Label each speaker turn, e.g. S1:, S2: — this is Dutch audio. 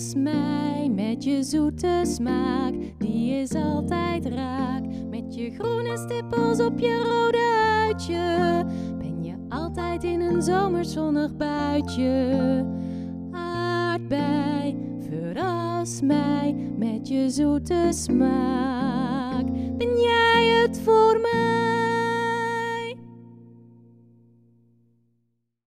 S1: Verras mij met je zoete smaak, die is altijd raak. Met je groene stippels op je rode huidje, ben je altijd in een zomerzonnig buitje. Aardbei, verras mij met je zoete smaak.